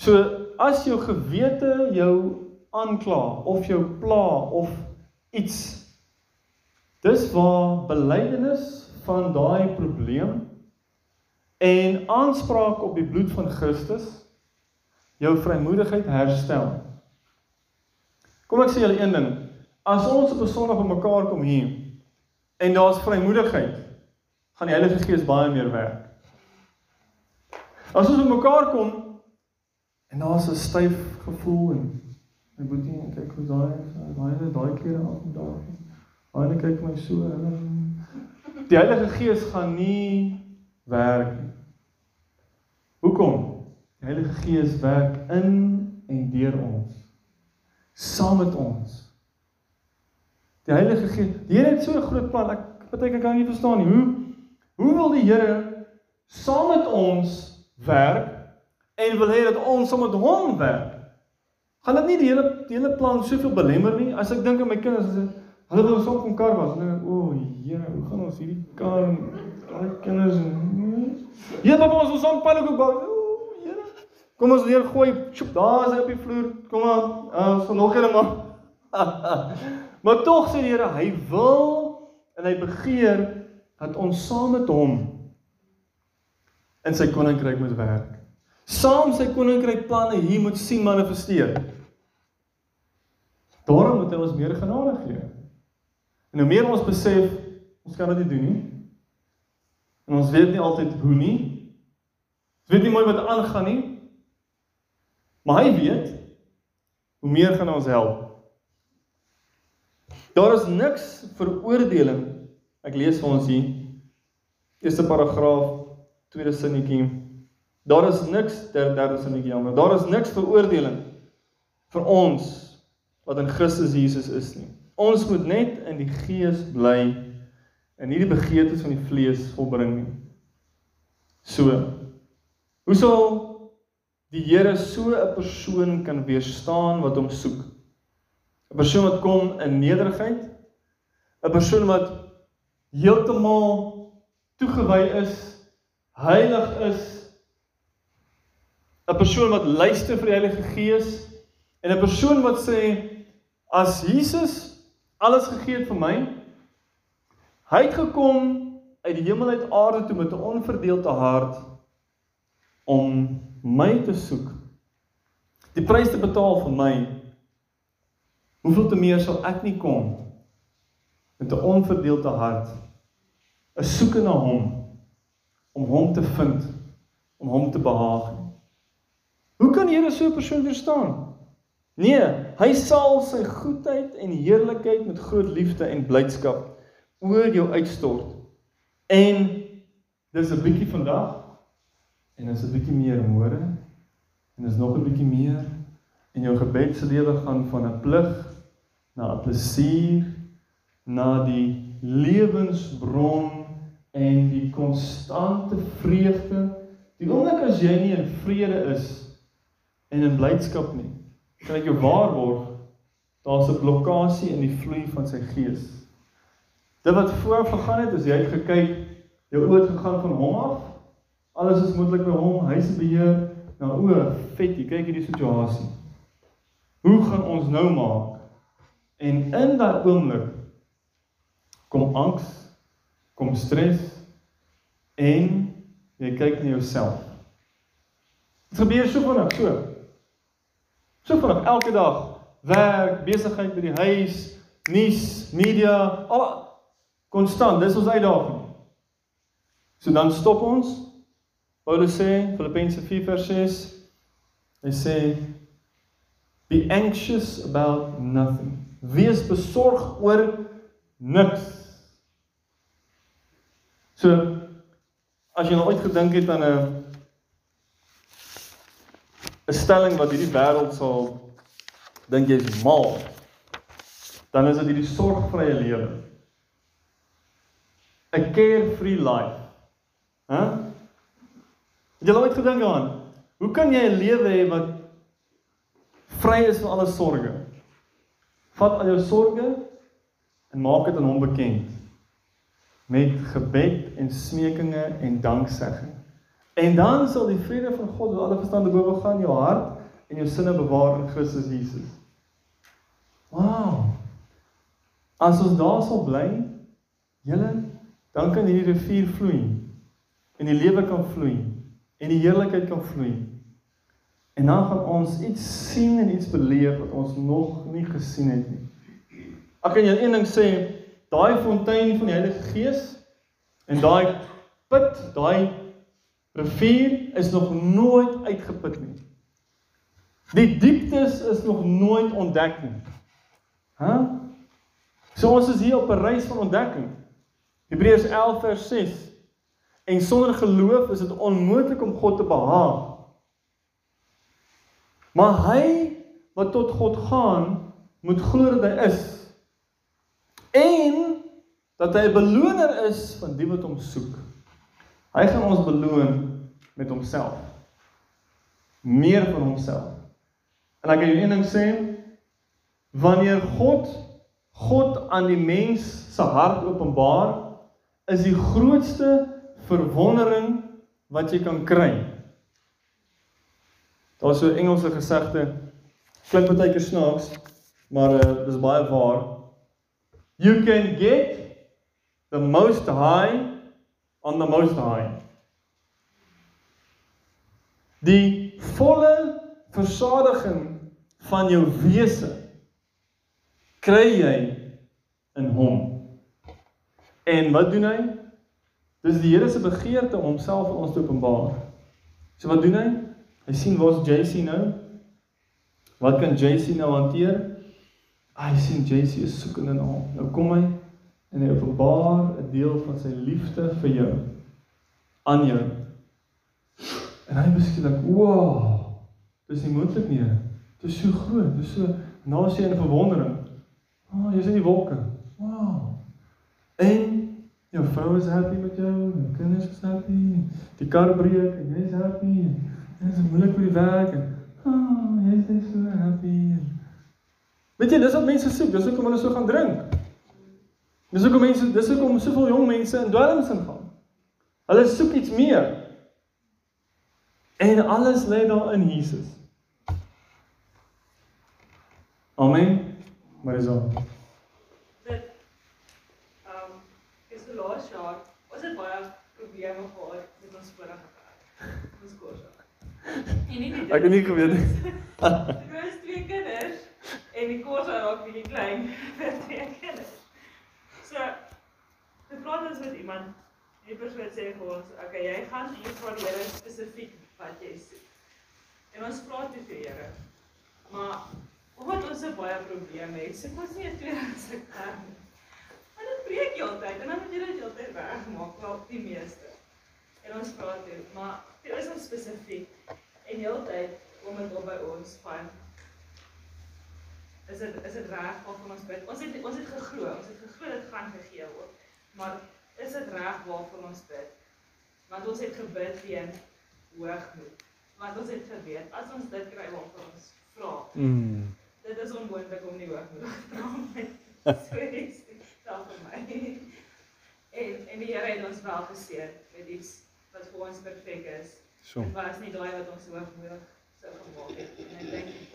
So as jou gewete jou aankla of jou pla of iets dis waar belydenis van daai probleem en aanspraak op die bloed van Christus jou vrymoedigheid herstel. Kom ek sê julle een ding. As ons op 'n Sondag op mekaar kom hier en daar's vrymoedigheid, gaan die Heilige Gees baie meer werk. As ons op mekaar kom en daar's 'n styf gevoel en my boetie en kyk hoe daai daai daai klere af en daar. Hulle kyk my so hulle Die Heilige Gees gaan nie werk nie. Hoekom? Die Heilige Gees werk in en deur ons. Saam met ons. Die Heilige Gees, die Here het so 'n groot plan. Ek partyke kan nie verstaan nie. Hoe hoe wil die Here saam met ons werk en wil hê dat ons saam met hom werk? Gaan dit nie die hele die hele plan soveel belemmer nie? As ek dink aan my kinders, as hulle wil so kom kar was, dan o, oh, Here, hoe gaan ons hierdie kar en al die kinders en Ja, papa, ons wil saam pannenkoek bak. O, Here. Kom ons weer gooi, choep, daar is hy op die vloer. Kom aan. Ons uh, gaan nog eendag. maar tog sê die Here, hy wil en hy begeer dat ons saam met hom in sy koninkryk moet werk. Saam sy koninkryk planne hier moet sien manifesteer. Daarom moet hy ons meer genade gee. En hoe meer ons besef ons kan dit nie doen nie. En ons weet nie altyd hoe nie. Ons weet nie mooi wat aangaan nie. Maar hy weet hoe meer gaan ons help. Daar is niks veroordeling. Ek lees vir ons hier. Eerste paragraaf, tweede sinnetjie. Daar is niks ter derde sinnetjie jammer. Daar is niks veroordeling vir ons wat in Christus Jesus is nie. Ons moet net in die Gees bly en nie die begeertes van die vlees volbring nie. So. Hoe sal die Here so 'n persoon kan weerstaan wat hom soek? 'n Persoon wat kom in nederigheid, 'n persoon wat heeltemal toegewy is, heilig is, 'n persoon wat luister vir die Heilige Gees en 'n persoon wat sê as Jesus alles gegee het vir my, hy het gekom uit die hemel uit aarde toe met 'n onverdeelde hart om my te soek. Die prys te betaal vir my. Hoeveel te meer sal ek nie kom met 'n onverdeelde hart, 'n soeke na hom om hom te vind, om hom te behaag. Hoe kan die Here so 'n persoon weerstaan? Nee, hy sal sy goedheid en heerlikheid met groot liefde en blydskap oor jou uitstort. En dis 'n bietjie vandag en dis 'n bietjie meer môre en dis nog 'n bietjie meer en jou gebedslewe gaan van 'n plig na 'n plesier na die lewensbron en die konstante vreugde. Die oomblik as jy nie in vrede is en in blydskap nie, kan ek jou waarborg daar's 'n blokkade in die vloei van sy gees. Dit wat voor gegaan het, is jy het gekyk, jou oë het gegaan van hom af. Alles is moontlik by hom, hy se beheer. Nou o, vet, jy kyk hierdie situasie. Hoe gaan ons nou maak? En in daai oomblik kom angs, kom stres en jy kyk na jouself. Dit gebeur so vinnig, so. So vinnig elke dag, werk, besigheid by die huis, nuus, media, al konstant, dis ons uitdaging. So dan stop ons. Paulus sê Filippense 4 vers 6. Hy sê be anxious about nothing. Wees besorg oor niks. So as jy nou ooit gedink het aan 'n 'n stelling wat hierdie wêreld sal dink jy's mal. dan is dit hierdie sorgvrye lewe. 'n Carefree life. Hæ? Huh? Het jy ooit gedink daaraan? Hoe kan jy 'n lewe hê wat vry is van alle sorges? Vat al jou sorges en maak dit aan hom bekend met gebed en smekinge en danksegging. En dan sal die vrede van God wat alle verstand te bowe gaan jou hart en jou sinne bewaar in Christus Jesus. Wow. As ons daar sal bly, julle, dan kan hierdie rivier vloei en die lewe kan vloei en die heerlikheid kan vloei. En dan gaan ons iets sien en iets beleef wat ons nog nie gesien het nie. Ek kan jou een ding sê, daai fontein van die Heilige Gees en daai put, daai rivier is nog nooit uitgeput nie. Die dieptes is nog nooit ontdek nie. Hæ? Huh? So ons is hier op 'n reis van ontdekking. Hebreërs 11 vers 6. En sonder geloof is dit onmoontlik om God te behaag. Maar hy wat tot God gaan, moet glo dat hy is. En dat hy 'n beloner is van die wat hom soek. Hy gaan ons beloon met homself. Meer van homself. En ek wil jou een ding sê, wanneer God God aan die mens se hart openbaar, is die grootste verwondering wat jy kan kry. Daar's so 'n Engelse gesegde, klink baie keer snaaks, maar uh, dis baie waar. You can get the most high on the most high. Die volle versadiging van jou wese kry jy in hom. En wat doen hy? Dis die Here se begeerte om homself aan ons te openbaar. So wat doen hy? Hy sien waar's JC nou? Wat kan JC nou hanteer? Hy sien JC is soekende na hom. Nou kom hy en hy openbaar 'n deel van sy liefde vir jou aan jou. En hy beskryf, "Wow, dis nie moontlik nie. Dit is so groot, dit is so nou sien 'n verwondering. Ah, oh, jy's in die wolke. Jou vrou is happy met jou, jou kinders is happy. Die kar breek en jy's happy. Dit is moeilik vir die werk en oh, jy's net so happy. Weet jy, dis wat mense soek, dis hoekom hulle so gaan drink. Dis hoekom mense, dis hoekom soveel jong mense in dwelms ingaan. Hulle soek iets meer. En alles lê daar in Jesus. Amen. Maar is al. Dit ehm is laaste jaar, was dit baie probleme gehad met ons vorige werk. Ons kos. En nie net Ek het nie geweet nie. Dit was twee kinders en die kos raak bietjie klein vir twee kinders. So, ek praat ons met iemand. Die persoon sê vir ons, "Oké, okay, jy gaan hier vir die Here spesifiek wat jy soek." En ons praat met die Here. Maar omdat ons 'n baie probleme het, sê ons nie 'n tweede kan. Maar dit breek jy altyd en dan moet jy dit altyd regmaak, wel die meeste. En ons praat dit, maar dit is ons spesifiek en heeltyd kom dit op by ons van is dit is dit reg waarvan ons bid? Ons het ons het geglo, ons het geglo dit gaan gegee word. Maar is dit reg waarvan ons bid? Want ons het gebid teen hoogmoed. Want ons het geweet as ons dit kry waarvan ons vra. Mm. Dit is onmoontlik om nie hoogmoed te vra nie. So is daar vir my. En en die Here het ons wel geseën met iets wat vir ons perfek is. So. Dit was nie daai wat ons hoogmoedig sou gemaak het. En ek dink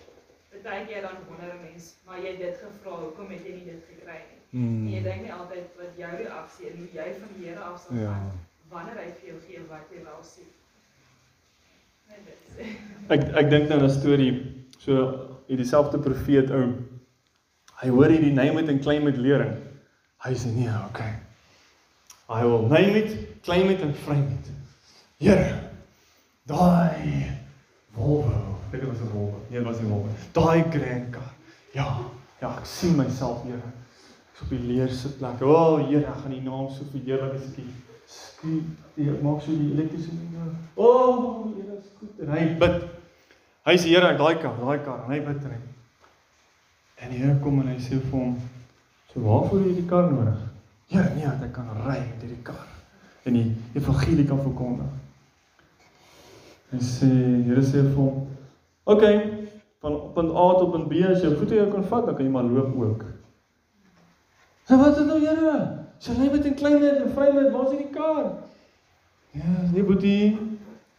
baie keer dan wonder 'n mens, maar jy het dit gevra, hoekom het jy nie dit gekry nie? Mm. En jy dink nie altyd wat jou reaksie en hoe jy van die Here af sal Ja. gaan wanneer hy vir jou gee wat jy wel soek. Dit. Ek ek dink nou 'n storie so hier dieselfde profeet ou. Hy hoor hierdie name it en claim it lering. Hy sê nee, okay. I will name it, claim it and frame it. Here. Daai Volvo. Dit was 'n Volvo. Nee, dit was nie Volvo. Daai grand car. Ja, ja, ek sien myself, Here. Ek's op die leer sitplek. O, oh, Here, ek gaan U naam so verheerlik as ek skien. Ek maak so die elektriese ding. O, oh, Here, is goed. En hy bid. Hy sê Here, ek daai kar, daai kar, en hy bid en hy. En die Here kom en hy sê vir hom, So waarvoor het jy die kar nodig? Ja, nee, dat ek kan ry met hierdie kar en die evangelie kan verkondig. Hy sê, Here sê vir hom, "Oké, okay, van punt A tot punt B as jy voete jou kan vat, dan kan jy maar loop ook." "Nou wat is nou, Here? Sy lê met 'n kleinheid en vryheid, waar is die kar?" "Ja, nee boetie,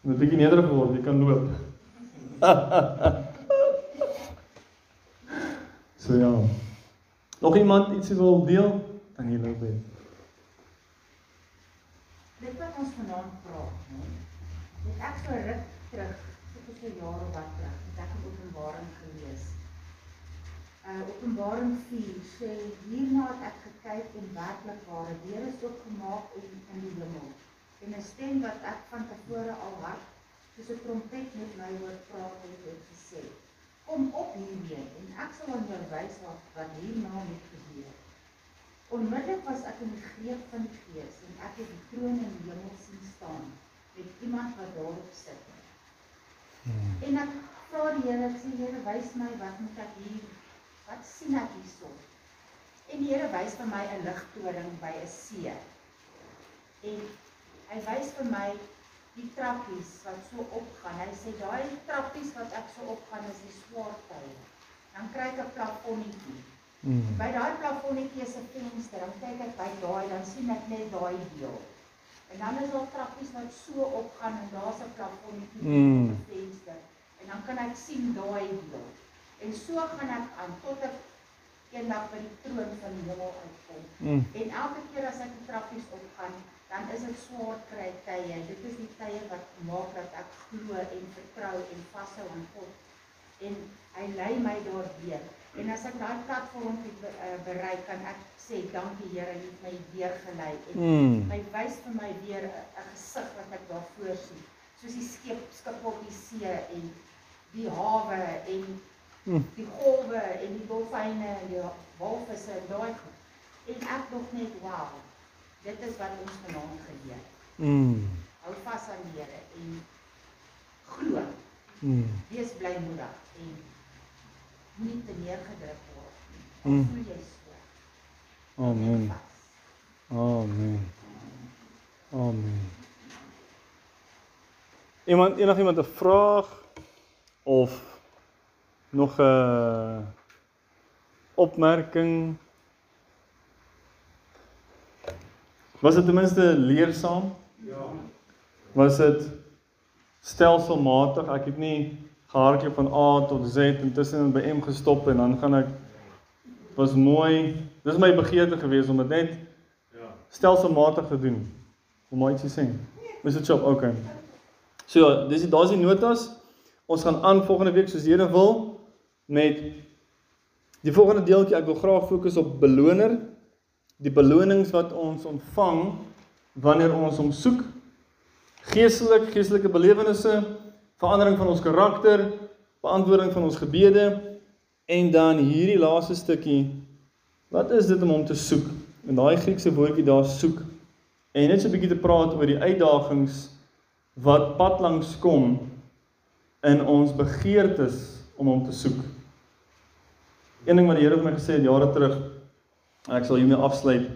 moet 'n bietjie nederig word, jy kan loop." so ja. Nog iemand ietsie wil deel? Dan jy nou by. Dit wat ons vanaand praat, nee. Dit ek so ruk terug, so vir so jare of wat terug, het ek 'n openbaring gelees. Uh Openbaring 4 sê hierna het ek gekyk en werklik waar die Here is oopgemaak in in die hemel. En 'n stem wat ek van tevore al hard soos 'n trompet met my hoor praat en het gesê: Kom op hierheen en ek sal aan jou wys wat wat hierna moet gebeur. Onmiddellik was ek in die greep van die Gees en ek het die troon in die hemel sien staan met iemand wat daarop sit. Hmm. En ek vra die Here, ek sê Here, wys my wat moet ek hier wat sien ek hierso? En die Here wys vir my 'n ligtoring by 'n see. En hy wys vir my die trappies wat so opgaan. Hy sê daai trappies wat ek so opgaan is die swaar tye. Dan kry ek 'n plafonnetjie. Mm. By daai plafonnetjie is 'n venster. Dan kyk ek by daai, dan sien ek net daai deel. En dan is daar trappies wat so opgaan en daar's 'n plafonnetjie mm. op die venster. En dan kan ek sien daai deel. En so gaan ek aan tot ek eendag by die troon van die hemel uitkom. Mm. En elke keer as ek die trappies opgaan, dan is dit swaar kry tye. Dit is die tye wat maak dat ek glo en vertrou en vashou aan God. En hy lei my daardeur. En as ek daai platform eh, bereik, kan ek sê dankie Here, jy het my weer gelei en mm. hy wys vir my weer 'n gesig wat ek daar voor sien. Soos die skip skip op die see en die hawe en mm. die golwe en die dolfyne en die walvisse en daai goed. En ek dink net wow. Dit is wat ons vanaand geleer. Mm. Hou vas aan die Here en glo. Mm. Wees blymoedig en nie te neergedruk word nie. Mm. Voel jy so? Amen. Amen. Amen. Iemand enigiemand 'n vraag of nog 'n opmerking Was dit ten minste leersaam? Ja. Was dit stelselmatig? Ek het nie gehardloop van A tot Z en tussen by M gestop en dan gaan ek was mooi. Dis my begeerte geweest om dit net ja, stelselmatig te doen. Om my iets te sê. Is dit so? Okay. So, dis daar's die notas. Ons gaan aan volgende week soos Here wil met die volgende deeltjie. Ek wil graag fokus op beloner die belonings wat ons ontvang wanneer ons hom soek geestelik geestelike belewennisse verandering van ons karakter beantwoording van ons gebede en dan hierdie laaste stukkie wat is dit om hom te soek en daai Griekse woordjie daar soek en net so 'n bietjie te praat oor die uitdagings wat pad langs kom in ons begeertes om hom te soek. Een ding wat die Here vir my gesê het jare terug Ek sal hiermee afsluit.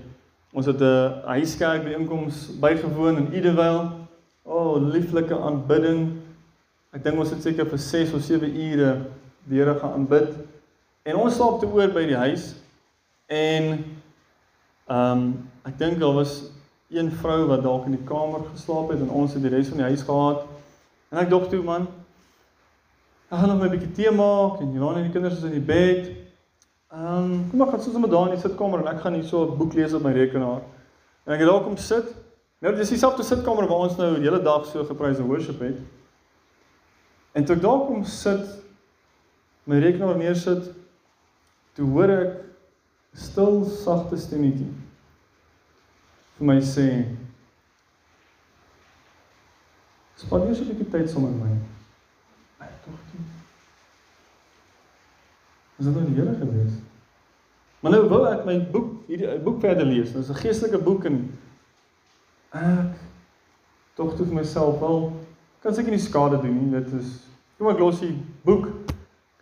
Ons het 'n huiskerk byeenkoms bygewoon in Idewil. O, oh, lieflike aanbidding. Ek dink ons het seker vir 6 of 7 ure die Here gaan aanbid. En ons slaap te oor by die huis. En ehm um, ek dink daar was een vrou wat dalk in die kamer geslaap het en ons het die res van die huis gehad. En ek dog toe man, ek gaan nog 'n bietjie tee maak en Johan en die kinders is in die bed. Ehm, um, kom maar gaan soos met daar in die sitkamer en ek gaan hier so 'n boek lees op my rekenaar. En ek het daar kom sit. Nou dis dieselfde sitkamer waar ons nou die hele dag so geprys en worship het. En toe ek daar kom sit, my rekenaar neersit, toe hoor ek stil sagte stemmetjie vir my sê: "Spandeer so 'n bietjie tyd saam met my." Ek tog nie. Is dit nou die Here gewees? Maar nou wil ek my boek, hierdie boek verder lees. Dit is 'n geestelike boek en ek tog toe vir myself wel kan seker nie skade doen nie. Dit is kom ek los die boek,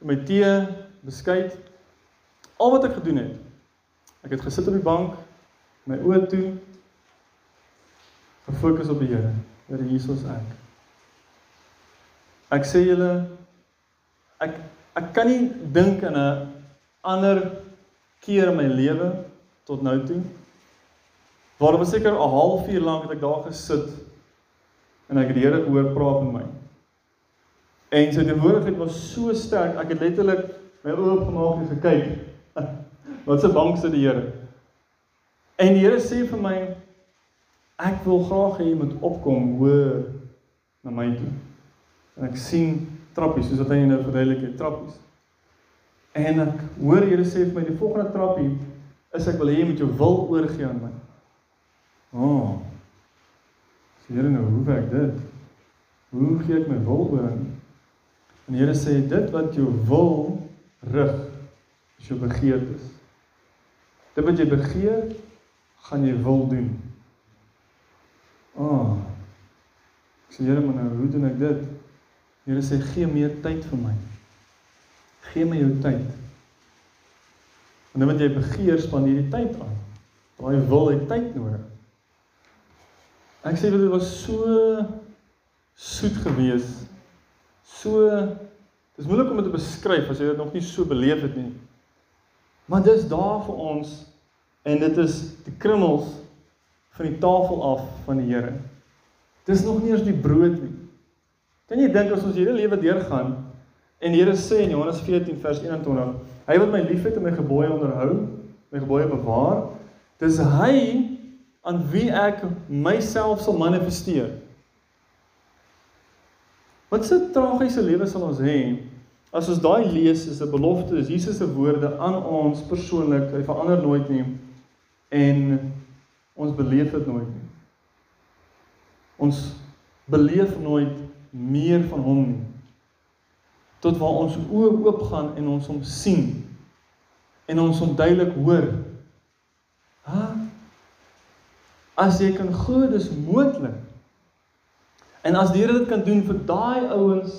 my tee, beskuit. Al wat ek gedoen het Ek het gesit op die bank, my oë toe, gefokus op die Here. Here Jesus ek. Ek sê julle ek ek kan nie dink aan 'n ander keer in my lewe tot nou toe waar op seker 'n halfuur lank het ek daar gesit en ek het die Here gehoor praat met my. En sy teenwoordigheid was so sterk, ek het letterlik my oë oopgemaak en gekyk. Wat se bank sit die Here? En die Here sê vir my ek wil graag hê jy moet opkom hoor na my toe. En ek sien trappies soos wat hy nou verduidelik het, trappies. En ek hoor Here sê vir my die volgende trappie is ek wil hê jy moet jou wil oorgee aan my. O. Oh, sê Here nou, hoe werk dit? Hoe gee ek my wil oor aan? En die Here sê dit wat jou wil rig is jou begeertes. Dit wat jy begeer, gaan jy wil doen. Ah. Oh, ek sê Here, maar nou hoe doen ek dit? Here sê gee meer tyd vir my. Gee my jou tyd. En dan wat jy begeer, spandeer jy tyd aan. Daai wil het tyd nodig. Ek sê dit was so soet geweest. So dis moeilik om dit te beskryf as jy dit nog nie so beleef het nie. Maar dis daar vir ons en dit is die krummels van die tafel af van die Here. Dis nog nie eens die brood nie. Kan jy dink as ons hierdie lewe deurgaan en die Here sê in Johannes 14 vers 21, hy wat my liefhet en my gebooie onderhou, my gebooie bewaar, dis hy aan wie ek myself sal manifesteer. Wat 'n tragiese lewe sal ons hê as ons daai lees is 'n belofte, is Jesus se woorde aan ons persoonlik, hy verander nooit nie en ons beleef dit nooit nie. Ons beleef nooit meer van hom nie. Tot waar ons oë oop gaan en ons hom sien en ons hom duidelik hoor. Ha? As jy kan glo dis moontlik. En as die Here dit kan doen vir daai ouens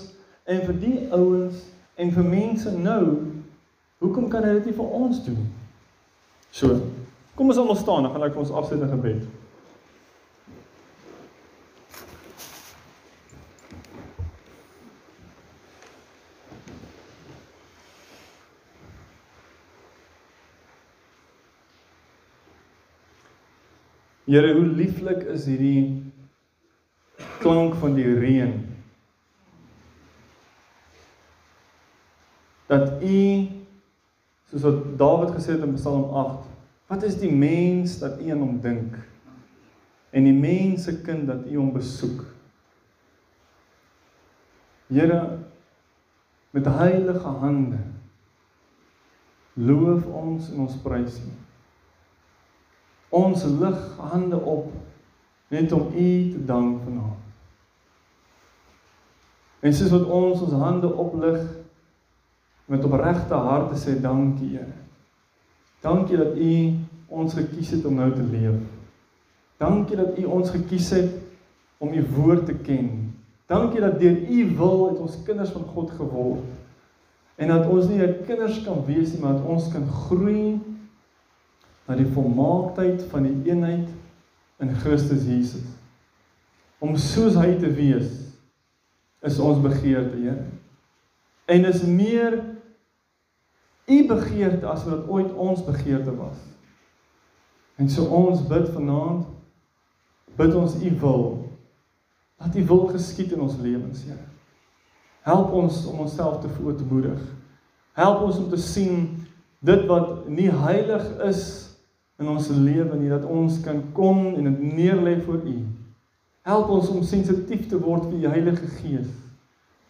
en vir die ouens en vir mense nou, hoekom kan hy dit nie vir ons doen? So, kom ons almal staan, dan gaan ek vir ons afsluitende gebed. Here, hoe lieflik is hierdie klank van die reën. Dat U soos wat Dawid gesê het in Psalm 8, wat is die mens dat U aan hom dink? En die mens se kind dat U hom besoek. Here met heilige hande loof ons en ons prys U. Ons lig hande op net om U te dank vanaand. En soos wat ons ons hande oplig met opregte harte sê dankie Here. Dankie dat U ons gekies het om nou te leef. Dankie dat U ons gekies het om U woord te ken. Dankie dat deur U wil het ons kinders van God geword. En dat ons nie net kinders kan wees nie, maar dat ons kan groei na die volmaaktheid van die eenheid in Christus Jesus. Om soos hy te wees is ons begeerte, Here. En is meer u begeerte as wat ooit ons begeerte was. En so ons bid vanaand bid ons u wil dat u wil geskied in ons lewens, Here. Help ons om onsself te voortmoedig. Help ons om te sien dit wat nie heilig is in ons lewe nie dat ons kan kom en dit neerlê voor U. Help ons om sensitief te word vir die Heilige Gees.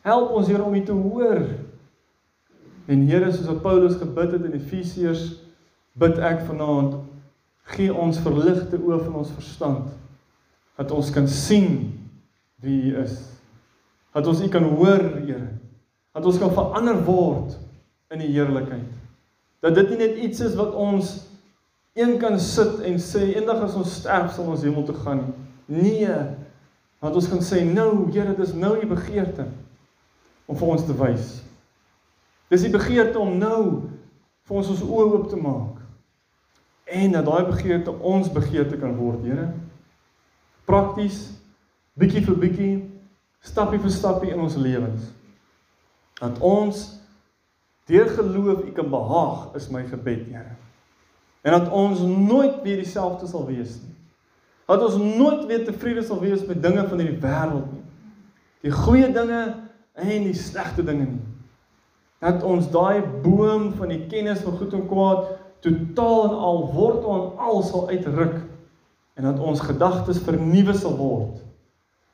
Help ons Here om U te hoor. En Here soos wat Paulus gebid het in Efesiërs, bid ek vanaand gee ons verligte oë van ons verstand dat ons kan sien wie U is. Dat ons U kan hoor, Here. Dat ons kan verander word in die heerlikheid. Dat dit nie net iets is wat ons een kan sit en sê eendag as ons sterf sal ons hemel toe gaan. Nee. Want ons kan sê nou, Here, dis nou u begeerte om vir ons te wys. Dis die begeerte om nou vir ons ons oë oop te maak en dat daai begeerte ons begeerte kan word, Here. Prakties, bietjie vir bietjie, stappie vir stappie in ons lewens. Dat ons deur geloof U kan behaag is my gebed, Here. En dat ons nooit weer dieselfde sal wees nie. Dat ons nooit weer tevrede sal wees met dinge van hierdie wêreld nie. Die goeie dinge en die slegte dinge nie. Dat ons daai boom van die kennis van goed en kwaad totaal en al wortel en al sal uitruk en dat ons gedagtes vernuwe sal word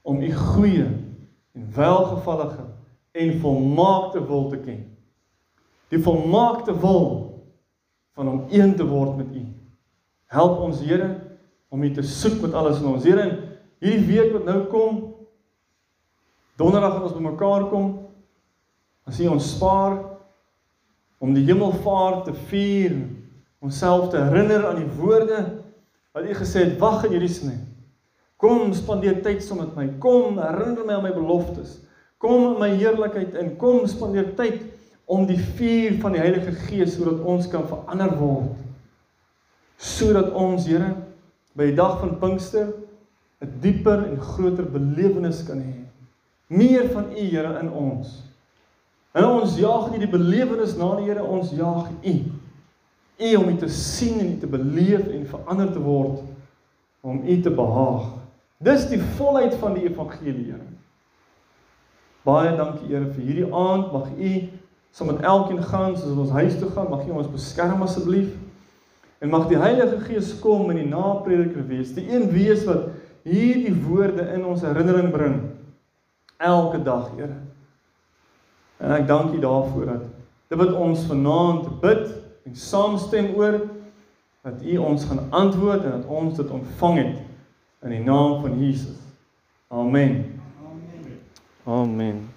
om u goeie en welgevallige en volmaakte wil te ken. Die volmaakte wil van om een te word met u. Help ons Here om u te soek met alles in ons. Here, hierdie week wat nou kom, donderdag as ons bymekaar kom, as u ons spaar om die hemelvaart te vier onsself te herinner aan die woorde wat U gesê het, wag in Jerusalem. Kom spandeer tyd saam met my. Kom herinner my aan my beloftes. Kom in my heerlikheid in. Kom spandeer tyd om die vuur van die Heilige Gees sodat ons kan verander word. Sodat ons, Here, by die dag van Pinkster 'n dieper en groter belewenis kan hê. Meer van U, Here, in ons. En ons jaag nie die belewenis na die Here, ons jaag U. U om U te sien en U te beleef en verander te word om U te behaag. Dis die volheid van die evangelie, Here. Baie dankie Here vir hierdie aand. Mag U saam met elkeen gaan soos ons huis toe gaan. Mag U ons beskerm asseblief. En mag die Heilige Gees kom in die naprediker wees. Die een wees wat hierdie woorde in ons herinnering bring elke dag, Here. En ek dank U daarvoor dat dit wat ons vanaand bid en saamstem oor dat U ons gaan antwoord en dat ons dit ontvang het in die naam van Jesus. Amen. Amen. Amen.